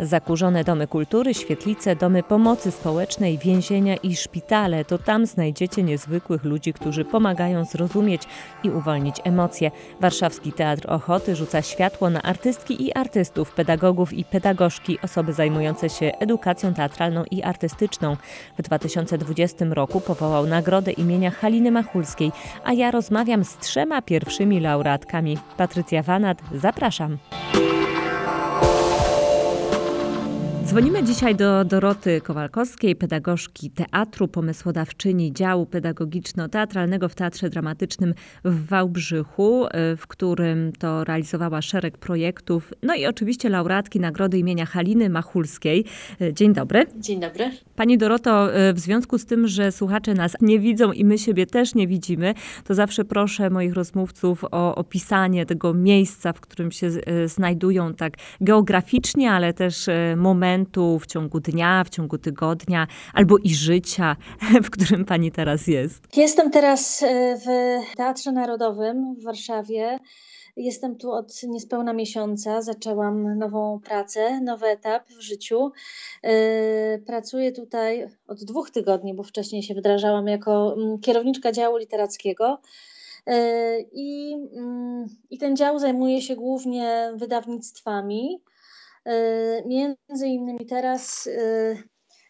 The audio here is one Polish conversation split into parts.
Zakurzone domy kultury, świetlice, domy pomocy społecznej, więzienia i szpitale to tam znajdziecie niezwykłych ludzi, którzy pomagają zrozumieć i uwolnić emocje. Warszawski Teatr Ochoty rzuca światło na artystki i artystów, pedagogów i pedagogzki, osoby zajmujące się edukacją teatralną i artystyczną. W 2020 roku powołał nagrodę imienia Haliny Machulskiej, a ja rozmawiam z trzema pierwszymi laureatkami. Patrycja Wanat, zapraszam. Dzwonimy dzisiaj do Doroty Kowalkowskiej, pedagogzki teatru, pomysłodawczyni działu pedagogiczno-teatralnego w Teatrze Dramatycznym w Wałbrzychu, y, w którym to realizowała szereg projektów. No i oczywiście laureatki nagrody imienia Haliny Machulskiej. Y, dzień dobry. Dzień dobry. Pani Doroto, y, w związku z tym, że słuchacze nas nie widzą i my siebie też nie widzimy, to zawsze proszę moich rozmówców o opisanie tego miejsca, w którym się znajdują tak geograficznie, ale też momentu, momentu w ciągu dnia, w ciągu tygodnia albo i życia, w którym pani teraz jest? Jestem teraz e, w Teatrze Narodowym w Warszawie. Jestem tu od niespełna miesiąca. Zaczęłam nową pracę, nowy etap w życiu. E, pracuję tutaj od dwóch tygodni, bo wcześniej się wdrażałam jako mm, kierowniczka działu literackiego. E, I, mm, I ten dział zajmuje się głównie wydawnictwami. Y, między innymi teraz y,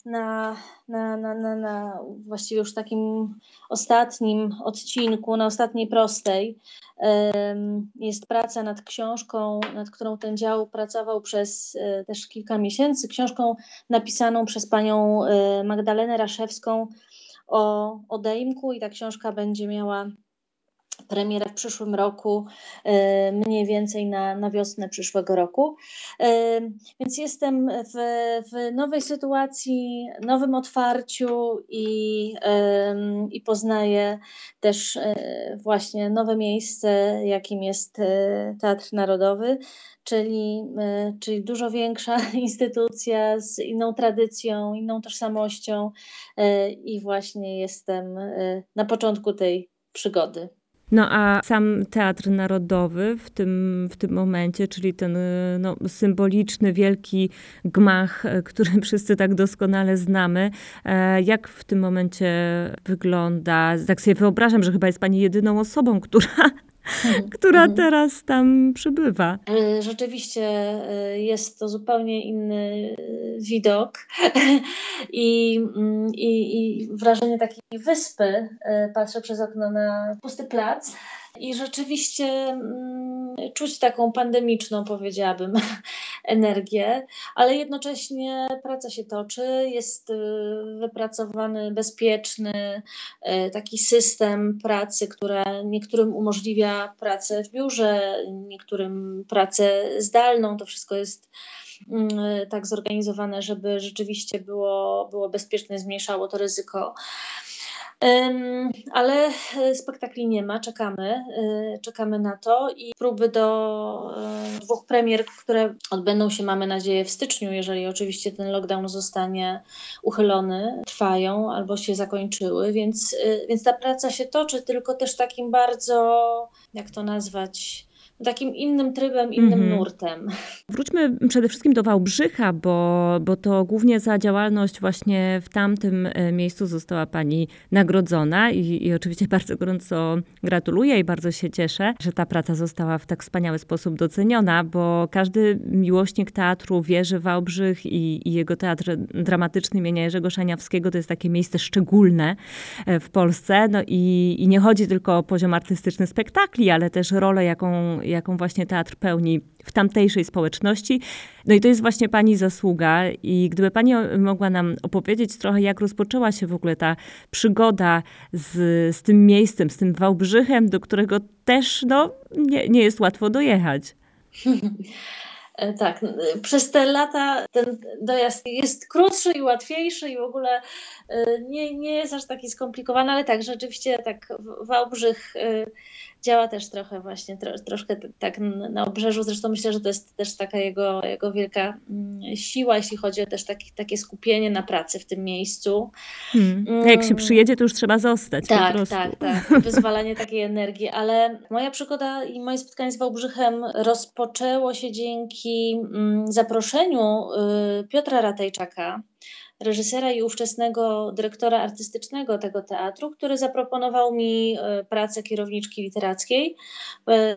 na, na, na, na, na właściwie już takim ostatnim odcinku, na ostatniej prostej, jest praca nad książką, nad którą ten dział pracował przez y, też kilka miesięcy. Książką napisaną przez panią Magdalenę Raszewską o odejmku i ta książka będzie miała premierę w przyszłym roku, e, mniej więcej na, na wiosnę przyszłego roku. E, więc jestem w, w nowej sytuacji, nowym otwarciu i, i poznaję też e, właśnie nowe miejsce, jakim jest Teatr Narodowy. Czyli, czyli dużo większa instytucja z inną tradycją, inną tożsamością, i właśnie jestem na początku tej przygody. No a sam Teatr Narodowy w tym, w tym momencie, czyli ten no, symboliczny, wielki gmach, e, który wszyscy tak doskonale znamy, e, jak w tym momencie wygląda? Tak sobie wyobrażam, że chyba jest pani jedyną osobą, która która mhm. teraz tam przybywa. E, rzeczywiście jest to zupełnie inny widok i, mm, i, i wrażenie takiej wyspy. Patrzę przez okno na pusty plac i rzeczywiście mm, czuć taką pandemiczną, powiedziałabym, energię, ale jednocześnie praca się toczy, jest y, wypracowany bezpieczny y, taki system pracy, która niektórym umożliwia pracę w biurze, niektórym pracę zdalną. To wszystko jest mm, tak zorganizowane, żeby rzeczywiście było, było bezpieczne, zmniejszało to ryzyko. Ale e, spektakli nie ma, czekamy, e, czekamy na to i próby do e, dwóch premier, które odbędą się, mamy nadzieję, w styczniu, jeżeli oczywiście ten lockdown zostanie uchylony, trwają albo się zakończyły, więc, więc ta praca się toczy, tylko też takim bardzo, jak to nazwać, takim innym trybem, innym mm -hmm. nurtem. Wróćmy przede wszystkim do Wałbrzycha, bo, bo to głównie za działalność właśnie w tamtym e, miejscu została Pani nagrodzona i, i oczywiście bardzo gorąco gratuluję i bardzo się cieszę, że ta praca została w tak wspaniały sposób doceniona, bo każdy miłośnik teatru wie, że Wałbrzych i, i jego teatr dramatyczny imienia Jerzego Szaniawskiego to jest takie miejsce szczególne e, w Polsce. No i, i nie chodzi tylko o poziom artystyczny spektakli, ale też rolę, jaką jaką właśnie teatr pełni w tamtejszej społeczności. No i to jest właśnie Pani zasługa. I gdyby Pani mogła nam opowiedzieć trochę, jak rozpoczęła się w ogóle ta przygoda z, z tym miejscem, z tym Wałbrzychem, do którego też no, nie, nie jest łatwo dojechać. E, tak, przez te lata ten dojazd jest krótszy i łatwiejszy i w ogóle e, nie, nie jest aż taki skomplikowany, ale tak, rzeczywiście tak Wałbrzych e, działa też trochę właśnie, tro, troszkę tak na obrzeżu. Zresztą myślę, że to jest też taka jego, jego wielka mm, siła, jeśli chodzi o też taki, takie skupienie na pracy w tym miejscu. Hmm. Jak się przyjedzie, to już trzeba zostać tak, po prostu. Tak, tak, wyzwalanie takiej energii, ale moja przygoda i moje spotkanie z Wałbrzychem rozpoczęło się dzięki mm, zaproszeniu y, Piotra Ratejczaka, reżysera i ówczesnego dyrektora artystycznego tego teatru, który zaproponował mi e, pracę kierowniczki literackiej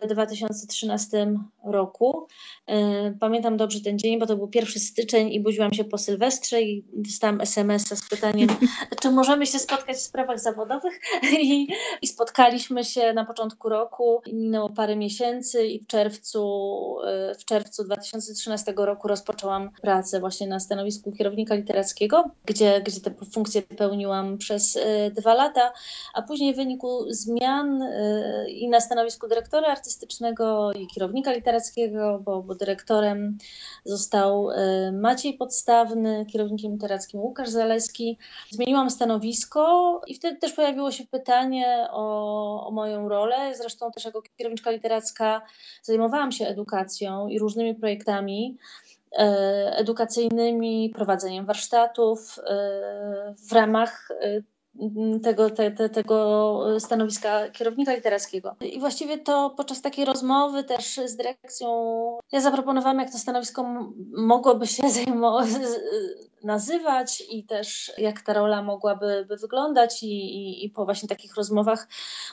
w 2013 roku. E, pamiętam dobrze ten dzień, bo to był 1 styczeń i budziłam się po Sylwestrze i dostałam SMS-a z pytaniem, czy możemy się spotkać w sprawach zawodowych I, i spotkaliśmy się na początku roku. Minęło parę miesięcy i w czerwcu, e, w czerwcu 2013 roku rozpoczęłam pracę właśnie na stanowisku kierownika literackiego gdzie, gdzie tę funkcję pełniłam przez e, dwa lata, a później w wyniku zmian e, i na stanowisku dyrektora artystycznego i kierownika literackiego, bo, bo dyrektorem został e, Maciej Podstawny, kierownikiem literackim Łukasz Zaleski. Zmieniłam stanowisko i wtedy też pojawiło się pytanie o, o moją rolę. Zresztą też jako kierowniczka literacka zajmowałam się edukacją i różnymi projektami. E, edukacyjnymi, prowadzeniem warsztatów e, w ramach e, tego, te, te, tego stanowiska kierownika literackiego. I właściwie to podczas takiej rozmowy też z dyrekcją ja zaproponowałam, jak to stanowisko mogłoby się zajmować, nazywać i też jak ta rola mogłaby by wyglądać i, i, i po właśnie takich rozmowach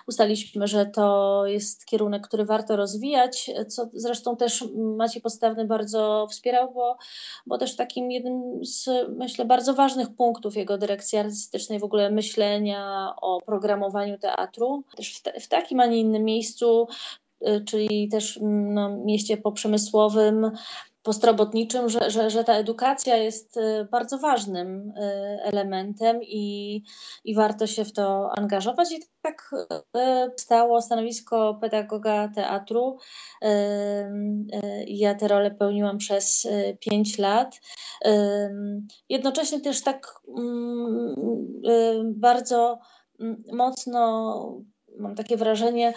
ustaliliśmy, że to jest kierunek, który warto rozwijać, co zresztą też Maciej Podstawny bardzo wspierał, bo, bo też takim jednym z myślę bardzo ważnych punktów jego dyrekcji artystycznej w ogóle myślenia o programowaniu teatru, też w, te, w takim, a nie innym miejscu y, czyli też no, mieście poprzemysłowym, postrobotniczym, że, że, że ta edukacja jest y, bardzo ważnym y, elementem i, i warto się w to angażować. I tak y, stało stanowisko pedagoga teatru. Ja tę rolę pełniłam przez pięć lat. Jednocześnie też tak mm, bardzo mm, mocno mam takie wrażenie,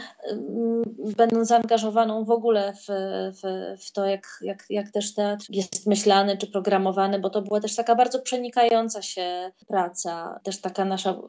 będąc zaangażowaną w ogóle w, w, w to, jak, jak, jak też teatr jest myślany czy programowany, bo to była też taka bardzo przenikająca się praca, też taka nasza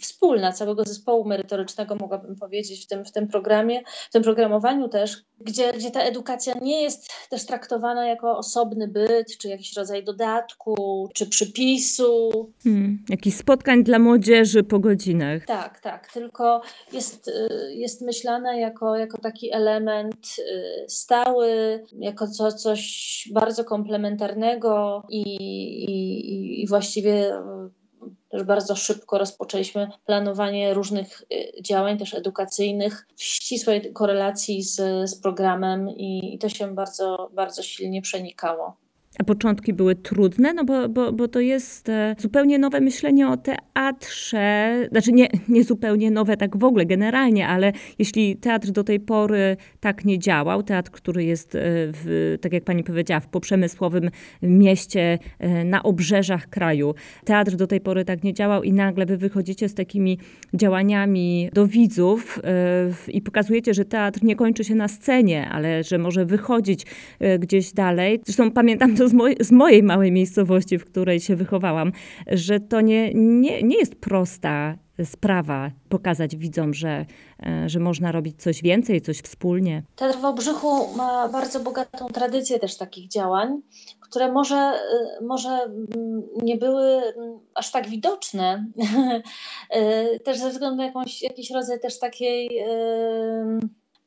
wspólna, całego zespołu merytorycznego, mogłabym powiedzieć, w tym, w tym programie, w tym programowaniu też, gdzie, gdzie ta edukacja nie jest też traktowana jako osobny byt, czy jakiś rodzaj dodatku, czy przypisu. Hmm, jakichś spotkań dla młodzieży po godzinach. Tak, tak, tylko jest, y, jest myślana jako, jako taki element y, stały, jako co, coś bardzo komplementarnego i, i, i właściwie też bardzo szybko rozpoczęliśmy planowanie różnych y, działań, też edukacyjnych, w ścisłej korelacji z, z programem i, i to się bardzo, bardzo silnie przenikało. Początki były trudne, no bo, bo, bo to jest e, zupełnie nowe myślenie o teatrze. Znaczy nie, nie zupełnie nowe tak w ogóle, generalnie, ale jeśli teatr do tej pory tak nie działał, teatr, który jest, e, w, tak jak pani powiedziała, w poprzemysłowym mieście e, na obrzeżach kraju, teatr do tej pory tak nie działał i nagle wy wychodzicie z takimi działaniami do widzów i pokazujecie, że teatr nie kończy się na scenie, ale że może wychodzić gdzieś dalej. Zresztą pamiętam to z, moj, z mojej małej miejscowości, w której się wychowałam, że to nie, nie, nie jest prosta sprawa pokazać widzom, że, e, że można robić coś więcej, coś wspólnie. Teatr w Obrzychu ma bardzo bogatą tradycję też takich działań, które może, e, może mm, nie były mm, aż tak widoczne, e, też ze względu na jakąś, jakiś rodzaj też takiej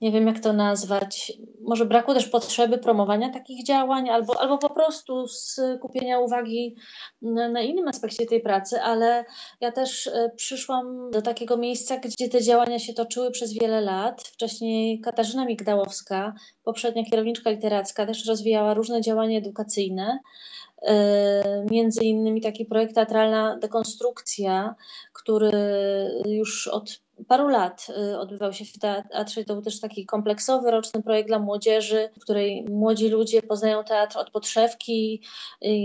nie wiem jak to nazwać, może braku też potrzeby promowania takich działań, albo, albo po prostu skupienia uwagi na, na innym aspekcie tej pracy, ale ja też e, przyszłam do takiego miejsca, gdzie te działania się toczyły przez wiele lat. Wcześniej Katarzyna Migdałowska, poprzednia kierowniczka literacka, też rozwijała różne działania edukacyjne. E, między innymi taki projekt Teatralna Dekonstrukcja, który już od paru lat y, odbywał się w teatrze. To był też taki kompleksowy, roczny projekt dla młodzieży, w której młodzi ludzie poznają teatr od podszewki,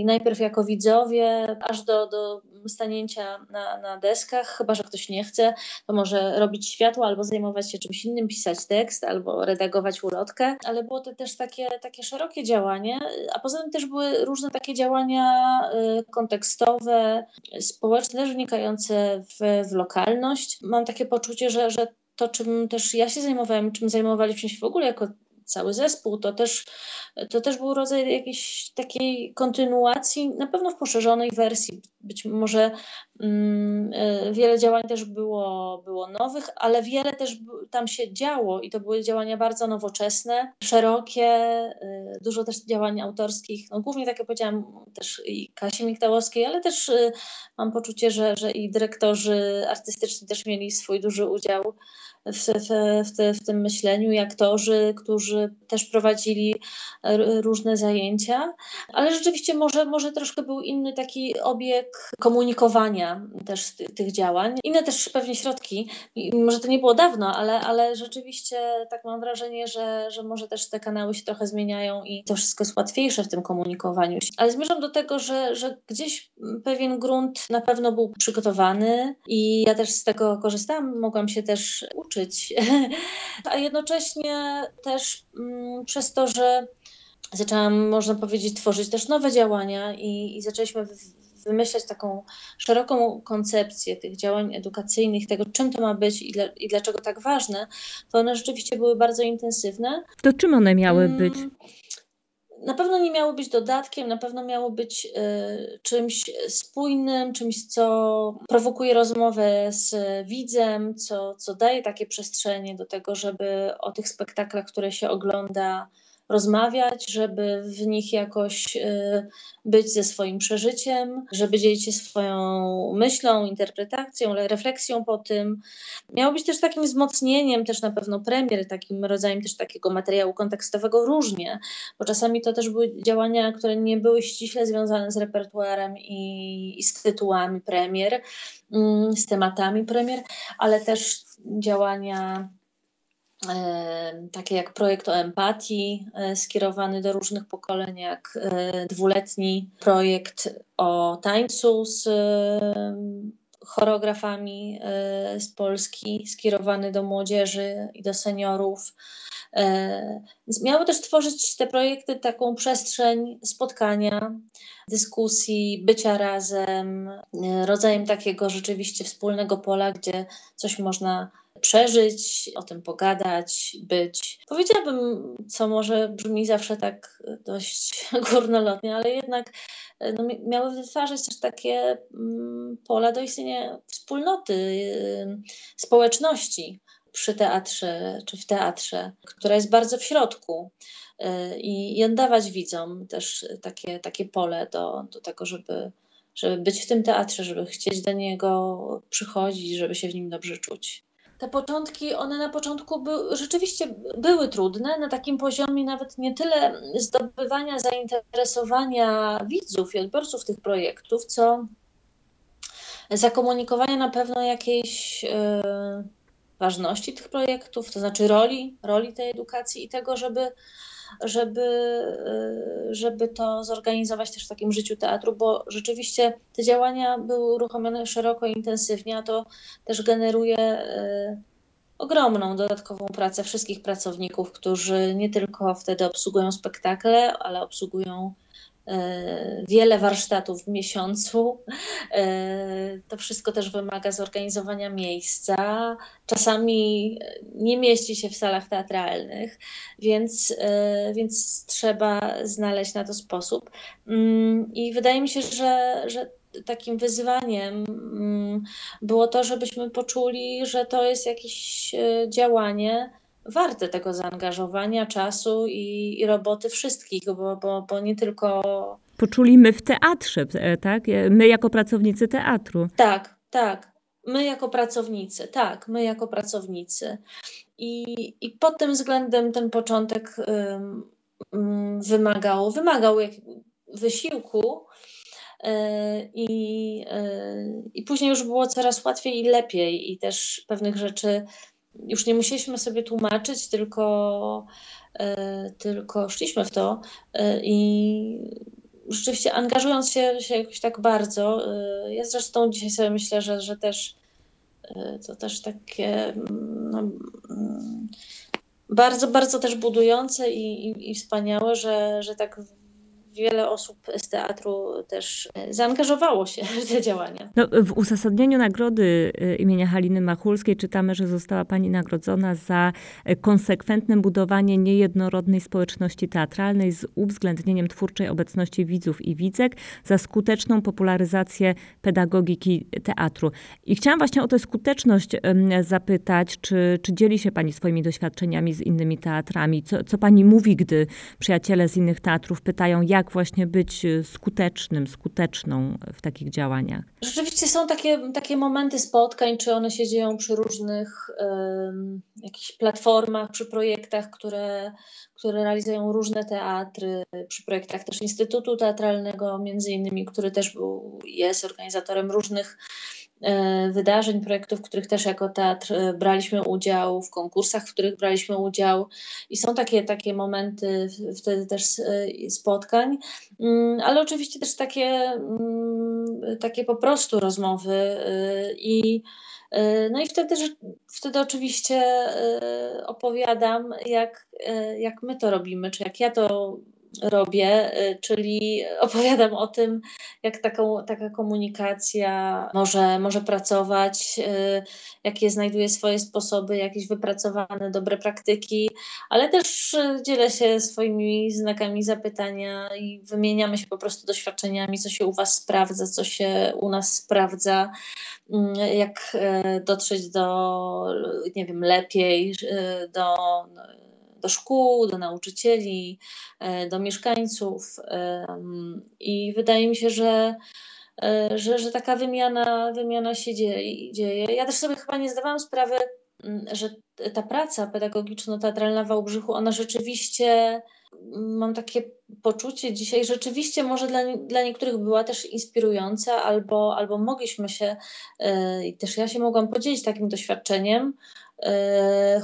najpierw jako widzowie, aż do, do stanięcia na, na deskach, chyba że ktoś nie chce, to może robić światło albo zajmować się czymś innym, pisać tekst albo redagować ulotkę, ale było to też takie, takie szerokie działanie, a poza tym też były różne takie działania y, kontekstowe, społeczne, też wnikające w, w lokalność. Mam takie poczucie, że, że to, czym też ja się zajmowałem, czym zajmowaliśmy się w ogóle jako cały zespół, to też, to też był rodzaj jakiejś takiej kontynuacji, na pewno w poszerzonej wersji. Być może mm, e, wiele działań też było, było nowych, ale wiele też tam się działo i to były działania bardzo nowoczesne, szerokie, y, dużo też działań autorskich, no głównie tak jak powiedziałam, też i Kasi Miktałowskiej, ale też y, mam poczucie, że, że i dyrektorzy artystyczni też mieli swój duży udział w, w, w, w tym myśleniu i aktorzy, którzy też prowadzili różne zajęcia, ale rzeczywiście może, może troszkę był inny taki obieg komunikowania też tych działań. Inne też pewnie środki, może to nie było dawno, ale, ale rzeczywiście tak mam wrażenie, że, że może też te kanały się trochę zmieniają i to wszystko jest łatwiejsze w tym komunikowaniu. Ale zmierzam do tego, że, że gdzieś pewien grunt na pewno był przygotowany i ja też z tego korzystałam, mogłam się też uczyć uczyć. A jednocześnie też mm, przez to, że zaczęłam, można powiedzieć, tworzyć też nowe działania i, i zaczęliśmy wymyślać taką szeroką koncepcję tych działań edukacyjnych, tego czym to ma być i, dla, i dlaczego tak ważne, to one rzeczywiście były bardzo intensywne. To czym one miały mm, być? Na pewno nie miało być dodatkiem, na pewno miało być y, czymś spójnym, czymś, co prowokuje rozmowę z widzem, co, co daje takie przestrzenie do tego, żeby o tych spektaklach, które się ogląda, rozmawiać, żeby w nich jakoś y, być ze swoim przeżyciem, żeby dzielić się swoją myślą, interpretacją, refleksją po tym. Miało być też takim wzmocnieniem, też na pewno premier, takim rodzajem też takiego materiału kontekstowego różnie, bo czasami to też były działania, które nie były ściśle związane z repertuarem i, i z tytułami premier, mm, z tematami premier, ale też działania takie jak projekt o empatii, e, skierowany do różnych pokoleń, jak e, dwuletni projekt o tańcu z e, choreografami z Polski, skierowany do młodzieży i do seniorów. Miały też tworzyć te projekty taką przestrzeń spotkania, dyskusji, bycia razem, rodzajem takiego rzeczywiście wspólnego pola, gdzie coś można przeżyć, o tym pogadać, być. Powiedziałabym, co może brzmi zawsze tak dość górnolotnie, ale jednak no, miały wytwarzać też takie mm, pola do istnienia wspólnoty, y, społeczności przy teatrze czy w teatrze, która jest bardzo w środku. Y, I, i oddawać widzom też takie, takie pole do, do tego, żeby, żeby być w tym teatrze, żeby chcieć do niego przychodzić, żeby się w nim dobrze czuć te początki, one na początku by, rzeczywiście były trudne, na takim poziomie nawet nie tyle zdobywania zainteresowania widzów i odbiorców tych projektów, co zakomunikowania na pewno jakiejś yy, ważności tych projektów, to znaczy roli, roli tej edukacji i tego, żeby żeby, y, żeby to zorganizować też w takim życiu teatru, bo rzeczywiście te działania były uruchomione szeroko i intensywnie, a to też generuje y, ogromną dodatkową pracę wszystkich pracowników, którzy nie tylko wtedy obsługują spektakle, ale obsługują wiele warsztatów w miesiącu. E, to wszystko też wymaga zorganizowania miejsca. Czasami nie mieści się w salach teatralnych, więc, e, więc trzeba znaleźć na to sposób. Mm, I wydaje mi się, że, że takim wyzwaniem mm, było to, żebyśmy poczuli, że to jest jakieś działanie warte tego zaangażowania, czasu i, i roboty wszystkich, bo, bo, bo nie tylko. Poczuli my w teatrze, e, tak? My jako pracownicy teatru. Tak, tak. My jako pracownicy, tak, my jako pracownicy. I, i pod tym względem ten początek um, wymagał, wymagał jak, wysiłku, I, I później już było coraz łatwiej i lepiej, i też pewnych rzeczy już nie musieliśmy sobie tłumaczyć, tylko, tylko szliśmy w to. I rzeczywiście angażując się, się jakoś tak bardzo, ja zresztą dzisiaj sobie myślę, że, że też to też takie no, mm, bardzo, bardzo też budujące i, i, i wspaniałe, że, że tak wiele osób z teatru też e, zaangażowało się w te działania. No, w uzasadnieniu nagrody e, imienia Haliny Machulskiej czytamy, że została pani nagrodzona za e, konsekwentne budowanie niejednorodnej społeczności teatralnej z uwzględnieniem twórczej obecności widzów i widzek, za skuteczną popularyzację pedagogiki teatru. I chciałam właśnie o tę skuteczność zapytać, czy, czy dzieli się pani swoimi doświadczeniami z innymi teatrami? Co, co pani mówi, gdy przyjaciele z innych teatrów pytają, jak jak właśnie być y, skutecznym, skuteczną w takich działaniach? Rzeczywiście są takie, takie momenty spotkań, czy one się dzieją przy różnych jakichś platformach, przy projektach, które, które realizują różne teatry, przy projektach też Instytutu Teatralnego, między innymi, który też był, jest organizatorem różnych E, wydarzeń, projektów, w których też jako teatr e, braliśmy udział, w konkursach, w których braliśmy udział. I są takie, takie momenty wtedy też e, spotkań, mm, ale oczywiście też takie, mm, takie po prostu rozmowy i no i wtedy, wtedy oczywiście opowiadam, jak, jak my to robimy, czy jak ja to robię, y, czyli opowiadam o tym, jak taką, taka komunikacja może, może pracować, y, jakie znajduje swoje sposoby, jakieś wypracowane dobre praktyki, ale też y, dzielę się swoimi znakami zapytania i wymieniamy się po prostu doświadczeniami, co się u Was sprawdza, co się u nas sprawdza, mm, jak dotrzeć do, nie wiem, lepiej, do do szkół, do nauczycieli, e, do mieszkańców. I wydaje mi się, że, e, że, że taka wymiana, wymiana się dzieje. Ja też sobie chyba nie zdawałam sprawy, mm, że ta praca pedagogiczno-teatralna w Wałbrzychu, ona rzeczywiście, mam takie poczucie dzisiaj, rzeczywiście może dla, dla niektórych była też inspirująca, albo, albo mogliśmy się, e, i też ja się mogłam podzielić takim doświadczeniem,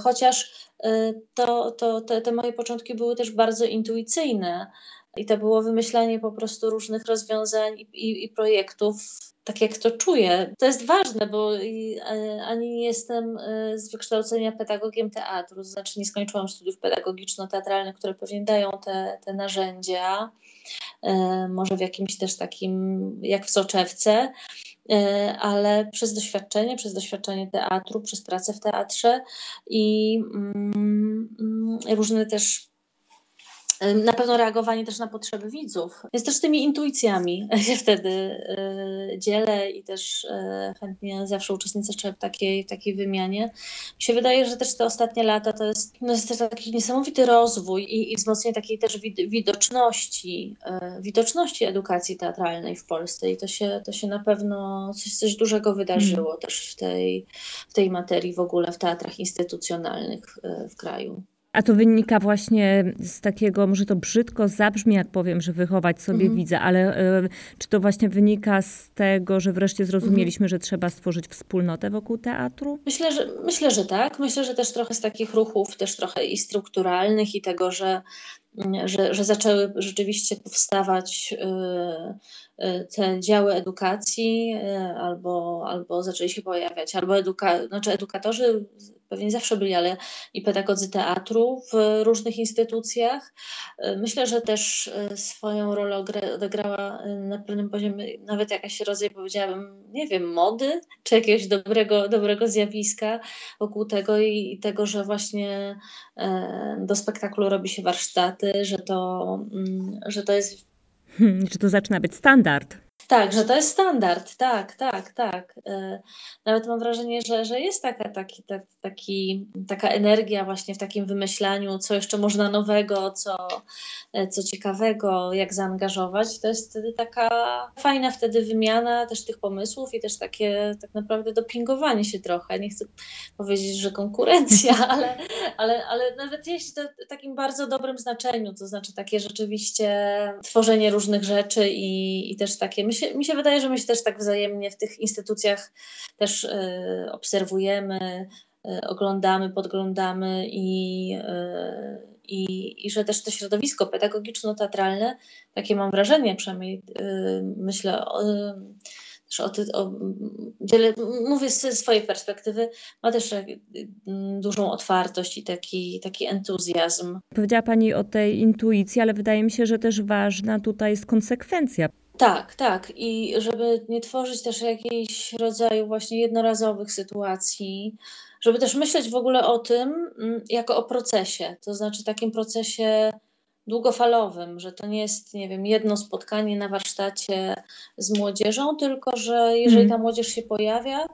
chociaż Y, to, to te, te moje początki były też bardzo intuicyjne. I to było wymyślanie po prostu różnych rozwiązań i, i, i projektów, tak jak to czuję. To jest ważne, bo e, ani nie jestem e, z wykształcenia pedagogiem teatru, znaczy nie skończyłam studiów pedagogiczno-teatralnych, które pewnie dają te, te narzędzia, e, może w jakimś też takim, jak w soczewce, ale przez doświadczenie, przez doświadczenie teatru, przez pracę w teatrze i mm, mm różne też na pewno reagowanie też na potrzeby widzów. Więc też tymi intuicjami się wtedy y, dzielę i też y, chętnie zawsze uczestniczę w takiej, takiej wymianie. Mi się wydaje, że też te ostatnie lata to jest, no jest też taki niesamowity rozwój i, i wzmocnienie takiej też widoczności, y, widoczności edukacji teatralnej w Polsce i to się, to się na pewno coś, coś dużego wydarzyło hmm. też w tej, w tej materii w ogóle w teatrach instytucjonalnych w kraju. A to wynika właśnie z takiego, może to brzydko zabrzmi, jak powiem, że wychować sobie mhm. widzę, ale y, czy to właśnie wynika z tego, że wreszcie zrozumieliśmy, mhm. że trzeba stworzyć wspólnotę wokół teatru? Myślę, że, myślę, że tak. Myślę, że też trochę z takich ruchów, też trochę i strukturalnych, i tego, że, że, że zaczęły rzeczywiście powstawać. Y, y, te działy edukacji albo, albo zaczęli się pojawiać, albo eduka, znaczy edukatorzy pewnie zawsze byli, ale i pedagodzy teatru w różnych instytucjach. Myślę, że też e, swoją rolę odegrała e, na pewnym poziomie nawet jakaś rodzaj, powiedziałabym, nie wiem, mody, czy jakiegoś dobrego, dobrego zjawiska wokół tego i tego, że właśnie e, do spektaklu robi się warsztaty, że to, mm, że to jest. Hmm, że to zaczyna być standard. Tak, że to jest standard, tak, tak, tak. E, nawet mam wrażenie, że, że jest taka, taki, tak, taki, taka energia właśnie w takim wymyślaniu, co jeszcze można nowego, co, e, co ciekawego, jak zaangażować. To jest wtedy taka fajna wtedy wymiana też tych pomysłów i też takie tak naprawdę dopingowanie się trochę. Nie chcę powiedzieć, że konkurencja, ale, ale, ale nawet jeśli to w takim bardzo dobrym znaczeniu, to znaczy takie rzeczywiście tworzenie różnych rzeczy i, i też takie myślenie, się, mi się wydaje, że my się też tak wzajemnie w tych instytucjach też y, obserwujemy, y, oglądamy, podglądamy i, y, i, że też to środowisko pedagogiczno-teatralne, takie mam wrażenie, przynajmniej myślę, też o, o, dzielę, mówię ze swojej perspektywy, ma też dużą otwartość i taki, taki entuzjazm. Powiedziała Pani o tej intuicji, ale wydaje mi się, że też ważna tutaj jest konsekwencja. Tak, tak. I żeby nie tworzyć też jakiejś rodzaju właśnie jednorazowych sytuacji, żeby też myśleć w ogóle o tym mm, jako o procesie, to znaczy takim procesie długofalowym, że to nie jest, nie wiem, jedno spotkanie na warsztacie z młodzieżą, tylko że jeżeli ta mhm. młodzież się pojawia,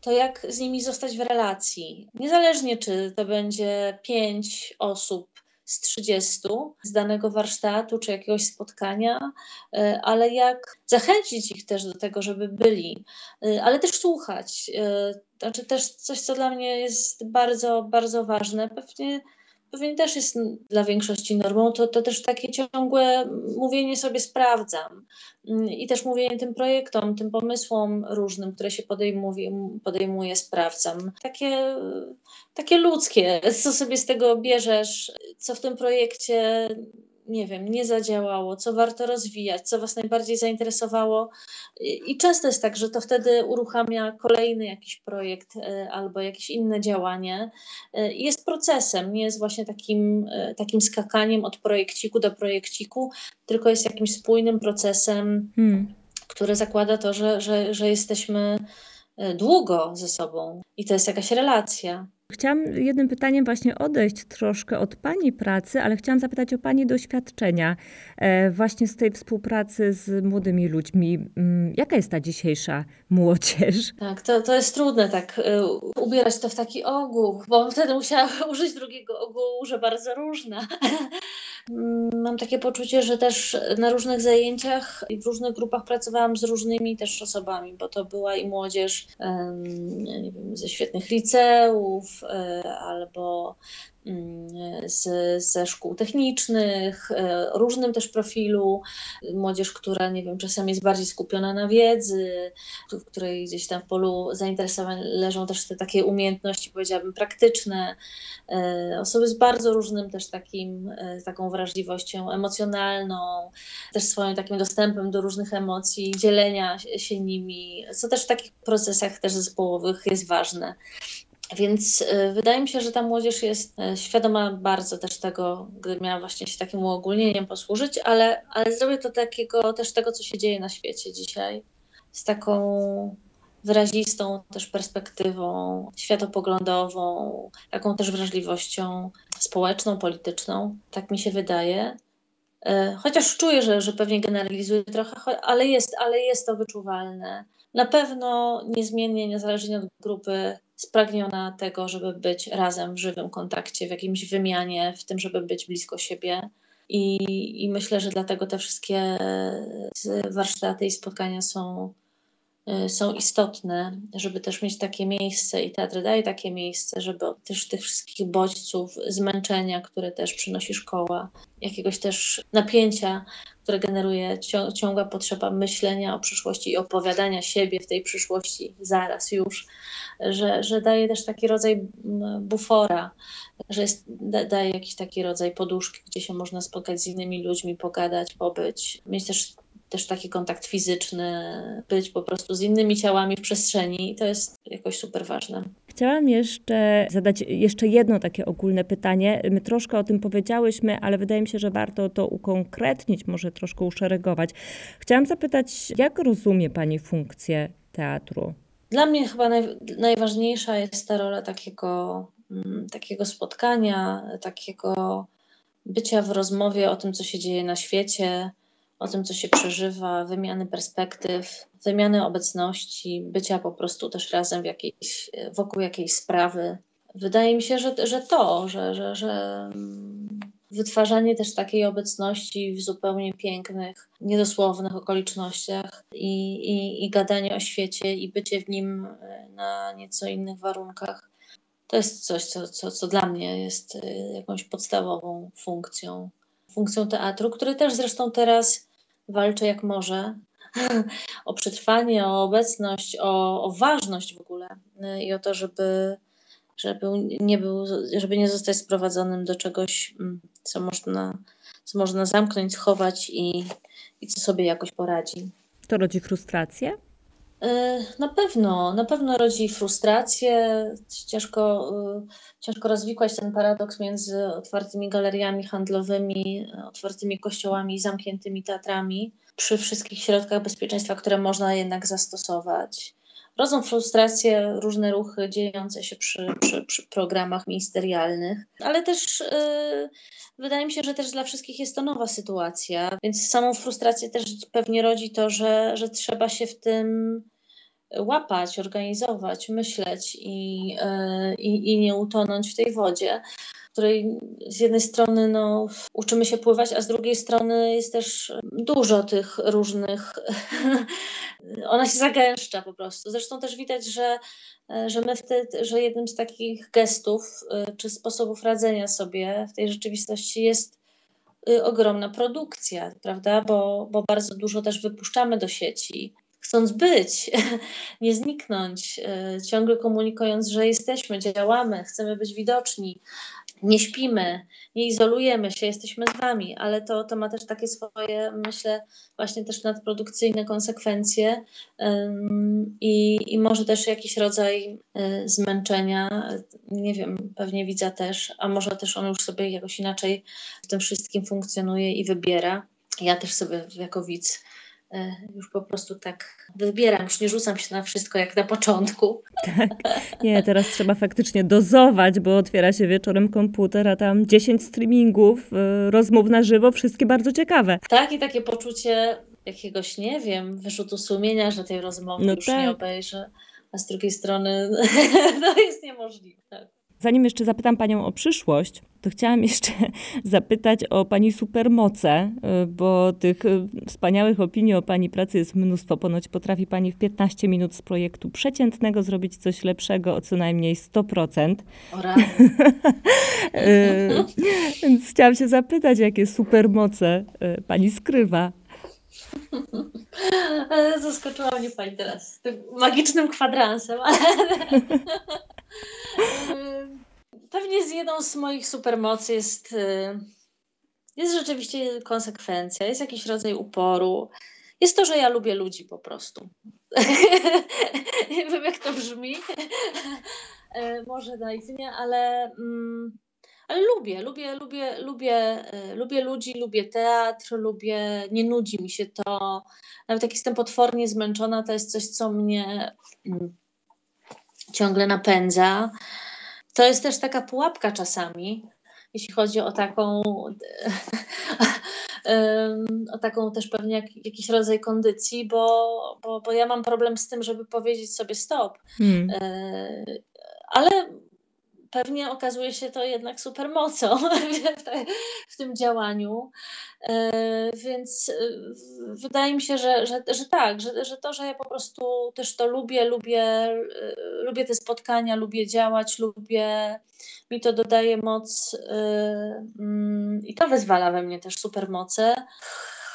to jak z nimi zostać w relacji. Niezależnie, czy to będzie pięć osób z 30 z danego warsztatu czy jakiegoś spotkania, e, ale jak zachęcić ich też do tego, żeby byli, e, ale też słuchać. E, znaczy też coś, co dla mnie jest bardzo, bardzo ważne. Pewnie pewnie też jest dla większości normą, to, to też takie ciągłe mówienie sobie sprawdzam. Mm, i też mówienie tym projektom, tym pomysłom różnym, które się podejmuje, podejmuje sprawdzam. Takie, takie ludzkie, co sobie z tego bierzesz, co w tym projekcie nie wiem, nie zadziałało, co warto rozwijać, co Was najbardziej zainteresowało. I często jest tak, że to wtedy uruchamia kolejny jakiś projekt e, albo jakieś inne działanie. E, jest procesem, nie jest właśnie takim, e, takim skakaniem od projekciku do projekciku, tylko jest jakimś spójnym procesem, hmm. który zakłada to, że, że, że jesteśmy długo ze sobą i to jest jakaś relacja. Chciałam jednym pytaniem właśnie odejść troszkę od Pani pracy, ale chciałam zapytać o Pani doświadczenia e, właśnie z tej współpracy z młodymi ludźmi. Mm, jaka jest ta dzisiejsza młodzież? Tak, to, to jest trudne tak e, ubierać to w taki ogół, bo wtedy musiała użyć drugiego ogółu, że bardzo różna. Mm, mam takie poczucie, że też na różnych zajęciach i w różnych grupach pracowałam z różnymi też osobami, bo to była i młodzież nie wiem, ze świetnych liceów, e, albo z, ze szkół technicznych, e, różnym też profilu. Młodzież, która, nie wiem, czasem jest bardziej skupiona na wiedzy, w której gdzieś tam w polu zainteresowań leżą też te takie umiejętności, powiedziałabym, praktyczne. E, osoby z bardzo różnym też takim, e, taką wrażliwością emocjonalną, też swoim takim dostępem do różnych emocji, dzielenia się nimi, co też w takich procesach też zespołowych jest ważne. Więc y, wydaje mi się, że ta młodzież jest y, świadoma bardzo też tego, gdy miała właśnie się takim uogólnieniem posłużyć, ale, ale zrobię to takiego też tego, co się dzieje na świecie dzisiaj, z taką wyrazistą też perspektywą światopoglądową, taką też wrażliwością społeczną, polityczną. Tak mi się wydaje. Y, chociaż czuję, że, że pewnie generalizuję trochę, ale jest, ale jest to wyczuwalne. Na pewno niezmiennie, niezależnie od grupy, spragniona tego, żeby być razem w żywym kontakcie, w jakimś wymianie, w tym, żeby być blisko siebie. I, i myślę, że dlatego te wszystkie warsztaty i spotkania są, są istotne, żeby też mieć takie miejsce i teatr daje takie miejsce, żeby też tych wszystkich bodźców, zmęczenia, które też przynosi szkoła, jakiegoś też napięcia, które generuje ciągła potrzeba myślenia o przyszłości i opowiadania siebie w tej przyszłości zaraz już, że, że daje też taki rodzaj bufora, że jest, daje jakiś taki rodzaj poduszki, gdzie się można spotkać z innymi ludźmi, pogadać, pobyć, mieć też też taki kontakt fizyczny, być po prostu z innymi ciałami w przestrzeni. I to jest jakoś super ważne. Chciałam jeszcze zadać jeszcze jedno takie ogólne pytanie. My troszkę o tym powiedziałyśmy, ale wydaje mi się, że warto to ukonkretnić, może troszkę uszeregować. Chciałam zapytać, jak rozumie Pani funkcję teatru? Dla mnie chyba naj, najważniejsza jest ta rola takiego, mm, takiego spotkania, takiego bycia w rozmowie o tym, co się dzieje na świecie, o tym, co się przeżywa, wymiany perspektyw, wymiany obecności, bycia po prostu też razem w jakiejś, wokół jakiejś sprawy. Wydaje mi się, że, że to, że, że, że mm, wytwarzanie też takiej obecności w zupełnie pięknych, niedosłownych okolicznościach i, i, i gadanie o świecie i bycie w nim e, na nieco innych warunkach. To jest coś, co, co, co dla mnie jest e, jakąś podstawową funkcją funkcją teatru, który też zresztą teraz walczy jak może o przetrwanie, o obecność, o, o ważność w ogóle y, i o to, żeby, żeby, nie był, żeby nie zostać sprowadzonym do czegoś, mm, co można, co można zamknąć, schować i, i co sobie jakoś poradzi. To rodzi frustrację? Y, na pewno, na pewno rodzi frustrację. Ciężko, y, ciężko rozwikłać ten paradoks między otwartymi galeriami handlowymi, otwartymi kościołami i zamkniętymi teatrami przy wszystkich środkach bezpieczeństwa, które można jednak zastosować. Rodzą frustrację różne ruchy dziejące się przy, przy, przy programach ministerialnych, ale też yy, wydaje mi się, że też dla wszystkich jest to nowa sytuacja, więc samą frustrację też pewnie rodzi to, że, że trzeba się w tym łapać, organizować, myśleć i, yy, i, i nie utonąć w tej wodzie której z jednej strony no, uczymy się pływać, a z drugiej strony jest też dużo tych różnych. Ona się zagęszcza po prostu. Zresztą też widać, że, że my wtedy, że jednym z takich gestów y, czy sposobów radzenia sobie w tej rzeczywistości jest y, ogromna produkcja, prawda? Bo, bo bardzo dużo też wypuszczamy do sieci chcąc być, nie zniknąć, y, ciągle komunikując, że jesteśmy, działamy, chcemy być widoczni, nie śpimy, nie izolujemy się, jesteśmy z wami, ale to, to ma też takie swoje, myślę, właśnie też nadprodukcyjne konsekwencje i, i może też jakiś rodzaj y, zmęczenia, nie wiem, pewnie widza też, a może też on już sobie jakoś inaczej w tym wszystkim funkcjonuje i wybiera. Ja też sobie jako widz już po prostu tak wybieram, już nie rzucam się na wszystko jak na początku. Tak. Nie, teraz trzeba faktycznie dozować, bo otwiera się wieczorem komputer, a tam 10 streamingów, e, rozmów na żywo, wszystkie bardzo ciekawe. Tak, i takie poczucie jakiegoś, nie wiem, wyrzutu sumienia, że tej rozmowy no już tak. nie obejrzę, a z drugiej strony to jest niemożliwe. Zanim jeszcze zapytam Panią o przyszłość, to chciałam jeszcze zapytać o Pani supermoce, y, bo tych y, wspaniałych opinii o Pani pracy jest mnóstwo. Ponoć potrafi Pani w 15 minut z projektu przeciętnego zrobić coś lepszego o co najmniej 100%. O y, Więc chciałam się zapytać, jakie supermoce Pani skrywa. Zaskoczyła mnie Pani teraz tym magicznym kwadransem, ale... Pewnie z jedną z moich supermocy jest, y, jest rzeczywiście konsekwencja, jest jakiś rodzaj uporu. Jest to, że ja lubię ludzi po prostu. Nie wiem, jak to brzmi. E, może naiwnie, ale, mm, ale lubię, lubię, lubię, lubię, e, lubię ludzi, lubię teatr, lubię, nie nudzi mi się to. Nawet jak jestem potwornie zmęczona, to jest coś, co mnie mm, ciągle napędza. To jest też taka pułapka czasami, jeśli chodzi o taką, o taką też pewnie jak, jakiś rodzaj kondycji, bo, bo, bo ja mam problem z tym, żeby powiedzieć sobie stop. Hmm. E, ale pewnie okazuje się to jednak supermocą w, tym działaniu. E, więc e, wydaje mi się, że, że, że tak, że, że to, że ja po prostu też to lubię, lubię, e, lubię te spotkania, lubię działać, lubię, mi to dodaje moc mm, i to wyzwala we mnie też supermoce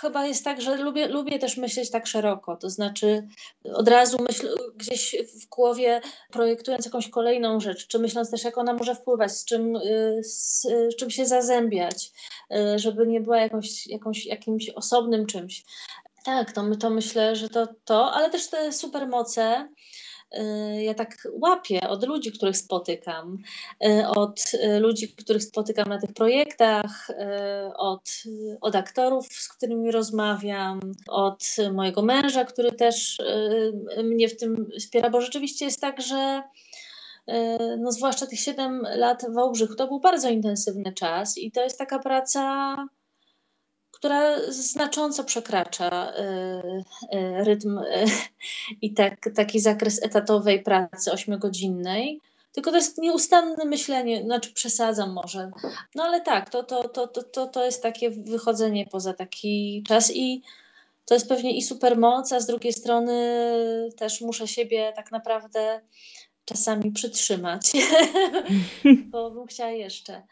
chyba jest tak, że lubię, lubię też myśleć tak szeroko, to znaczy od razu myśl, gdzieś w głowie projektując jakąś kolejną rzecz, czy myśląc też, jak ona może wpływać, z czym, y, z, z czym się zazębiać, y, żeby nie była jakąś, jakąś, jakimś osobnym czymś. Tak, to, to myślę, że to, to, ale też te supermoce, ja tak łapię od ludzi, których spotykam, y, od y, ludzi, których spotykam na tych projektach, od, od aktorów, z którymi rozmawiam, od mojego męża, który też mnie w tym wspiera, bo rzeczywiście jest tak, że no zwłaszcza tych 7 lat w Wałbrzychu, to był bardzo intensywny czas i to jest taka praca która znacząco przekracza y, y, rytm y, i tak, taki zakres etatowej pracy ośmiogodzinnej. Tylko to jest nieustanne myślenie, znaczy przesadzam może. No ale tak, to, to, to, to, to, jest takie wychodzenie poza taki czas i to jest pewnie i supermoc, a z drugiej strony też muszę siebie tak naprawdę czasami przytrzymać, bo bym chciała jeszcze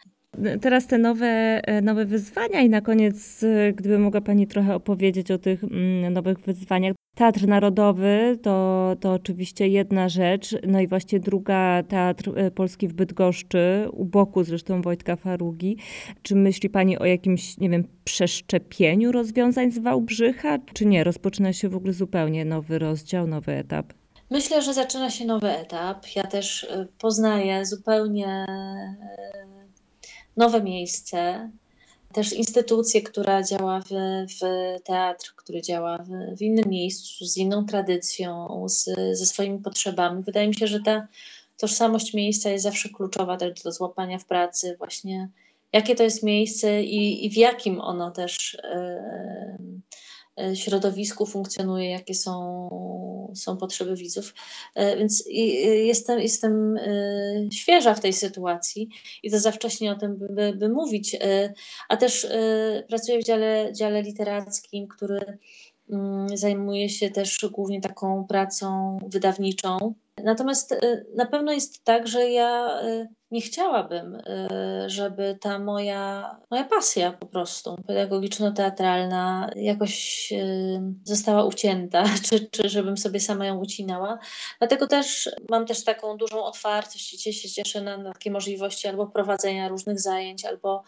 teraz te nowe, e, nowe wyzwania i na koniec, e, gdyby mogła Pani trochę opowiedzieć o tych mm, nowych wyzwaniach. Teatr Narodowy to, to oczywiście jedna rzecz, no i właśnie druga Teatr e, Polski w Bydgoszczy, u boku zresztą Wojtka Farugi. Czy myśli Pani o jakimś, nie wiem, przeszczepieniu rozwiązań z Wałbrzycha, czy nie? Rozpoczyna się w ogóle zupełnie nowy rozdział, nowy etap. Myślę, że zaczyna się nowy etap. Ja też poznaję zupełnie nowe miejsce, też instytucję, która działa w, w teatr, który działa w, w, innym miejscu, z inną tradycją, z, ze swoimi potrzebami. Wydaje mi się, że ta tożsamość miejsca jest zawsze kluczowa też do złapania w pracy, właśnie jakie to jest miejsce i, i w jakim ono też. Yy, środowisku funkcjonuje, jakie są, są potrzeby widzów. E, więc jestem, jestem e, świeża w tej sytuacji i to za wcześnie o tym, by, by mówić. A też pracuję w dziale, dziale literackim, który mm, zajmuje się też głównie taką pracą wydawniczą. Natomiast na pewno jest tak, że ja nie chciałabym, y, żeby ta moja, moja pasja po prostu pedagogiczno-teatralna jakoś y, została ucięta, czy, czy żebym sobie sama ją ucinała. Dlatego też mam też taką dużą otwartość i się cieszę na, na takie możliwości albo prowadzenia różnych zajęć, albo,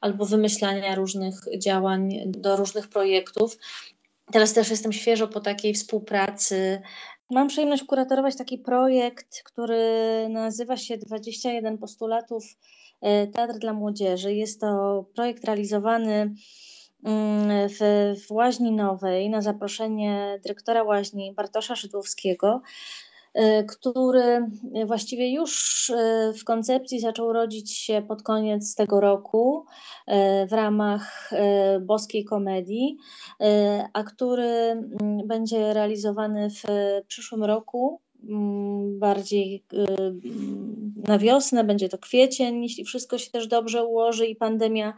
albo wymyślania różnych działań do różnych projektów. Teraz też jestem świeżo po takiej współpracy Mam przyjemność kuratorować taki projekt, który nazywa się 21 postulatów e, Teatr dla Młodzieży. Jest to projekt realizowany mm, w, w Łaźni Nowej na zaproszenie dyrektora Łaźni Bartosza Szydłowskiego. Y, który właściwie już y, w koncepcji zaczął rodzić się pod koniec tego roku y, w ramach boskiej komedii, a który mm, będzie realizowany w przyszłym roku mm, bardziej na wiosnę, będzie to kwiecień, jeśli wszystko się też dobrze ułoży i pandemia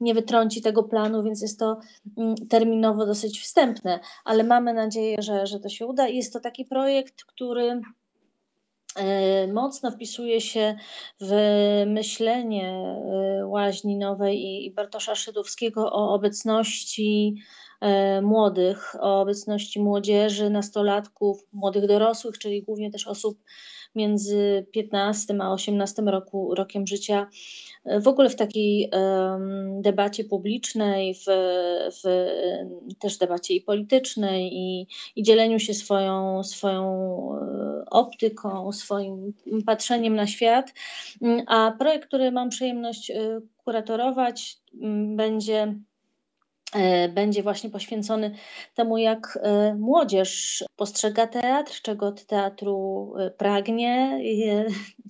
nie wytrąci tego planu, więc jest to mm, terminowo dosyć wstępne, ale mamy nadzieję, że, że to się uda. Jest to taki projekt, który e, mocno wpisuje się w myślenie e, Łaźni Nowej i Bartosza Szydowskiego o obecności e, młodych, o obecności młodzieży, nastolatków, młodych dorosłych, czyli głównie też osób między 15 a 18 roku, rokiem życia, w ogóle w takiej debacie publicznej, w, w, też debacie i politycznej, i, i dzieleniu się swoją, swoją e, optyką, swoim patrzeniem na świat. A projekt, który mam przyjemność e, kuratorować, będzie E, będzie właśnie poświęcony temu, jak e, młodzież postrzega teatr, czego od teatru e, pragnie,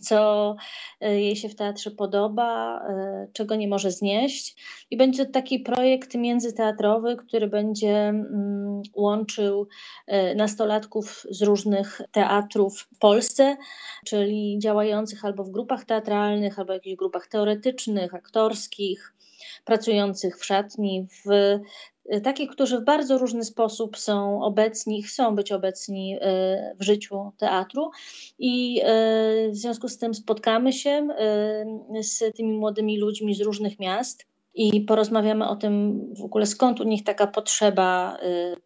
co jej się w teatrze podoba, czego nie może znieść. I będzie to taki projekt międzyteatrowy, który będzie mm, łączył nastolatków z różnych teatrów w Polsce, czyli działających albo w grupach teatralnych, albo w jakichś grupach teoretycznych, aktorskich pracujących w szatni, w takich, którzy w bardzo różny sposób są obecni, chcą być obecni y, w życiu teatru. I y, w związku z tym spotkamy się z tymi młodymi ludźmi z różnych miast i porozmawiamy o tym w ogóle skąd u nich taka potrzeba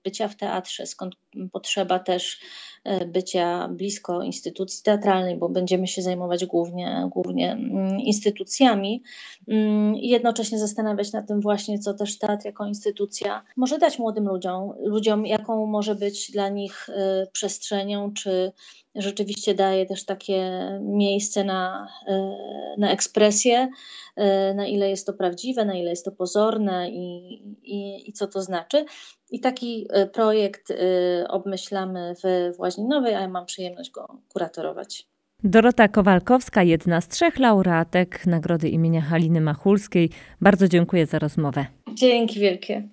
bycia w teatrze, skąd potrzeba też E, bycia blisko instytucji teatralnej, bo będziemy się zajmować głównie, głównie mm, instytucjami. Mm, i jednocześnie zastanawiać nad tym właśnie, co też teatr jako instytucja może dać młodym ludziom, ludziom jaką może być dla nich e, przestrzenią, czy rzeczywiście daje też takie miejsce na, e, na ekspresję, na ile jest to prawdziwe, na ile jest to pozorne i, i, i co to znaczy. I taki e, projekt e, obmyślamy w Właźninowej, a ja mam przyjemność go kuratorować. Dorota Kowalkowska, jedna z trzech laureatek Nagrody imienia Haliny Machulskiej. Bardzo dziękuję za rozmowę. Dzięki wielkie.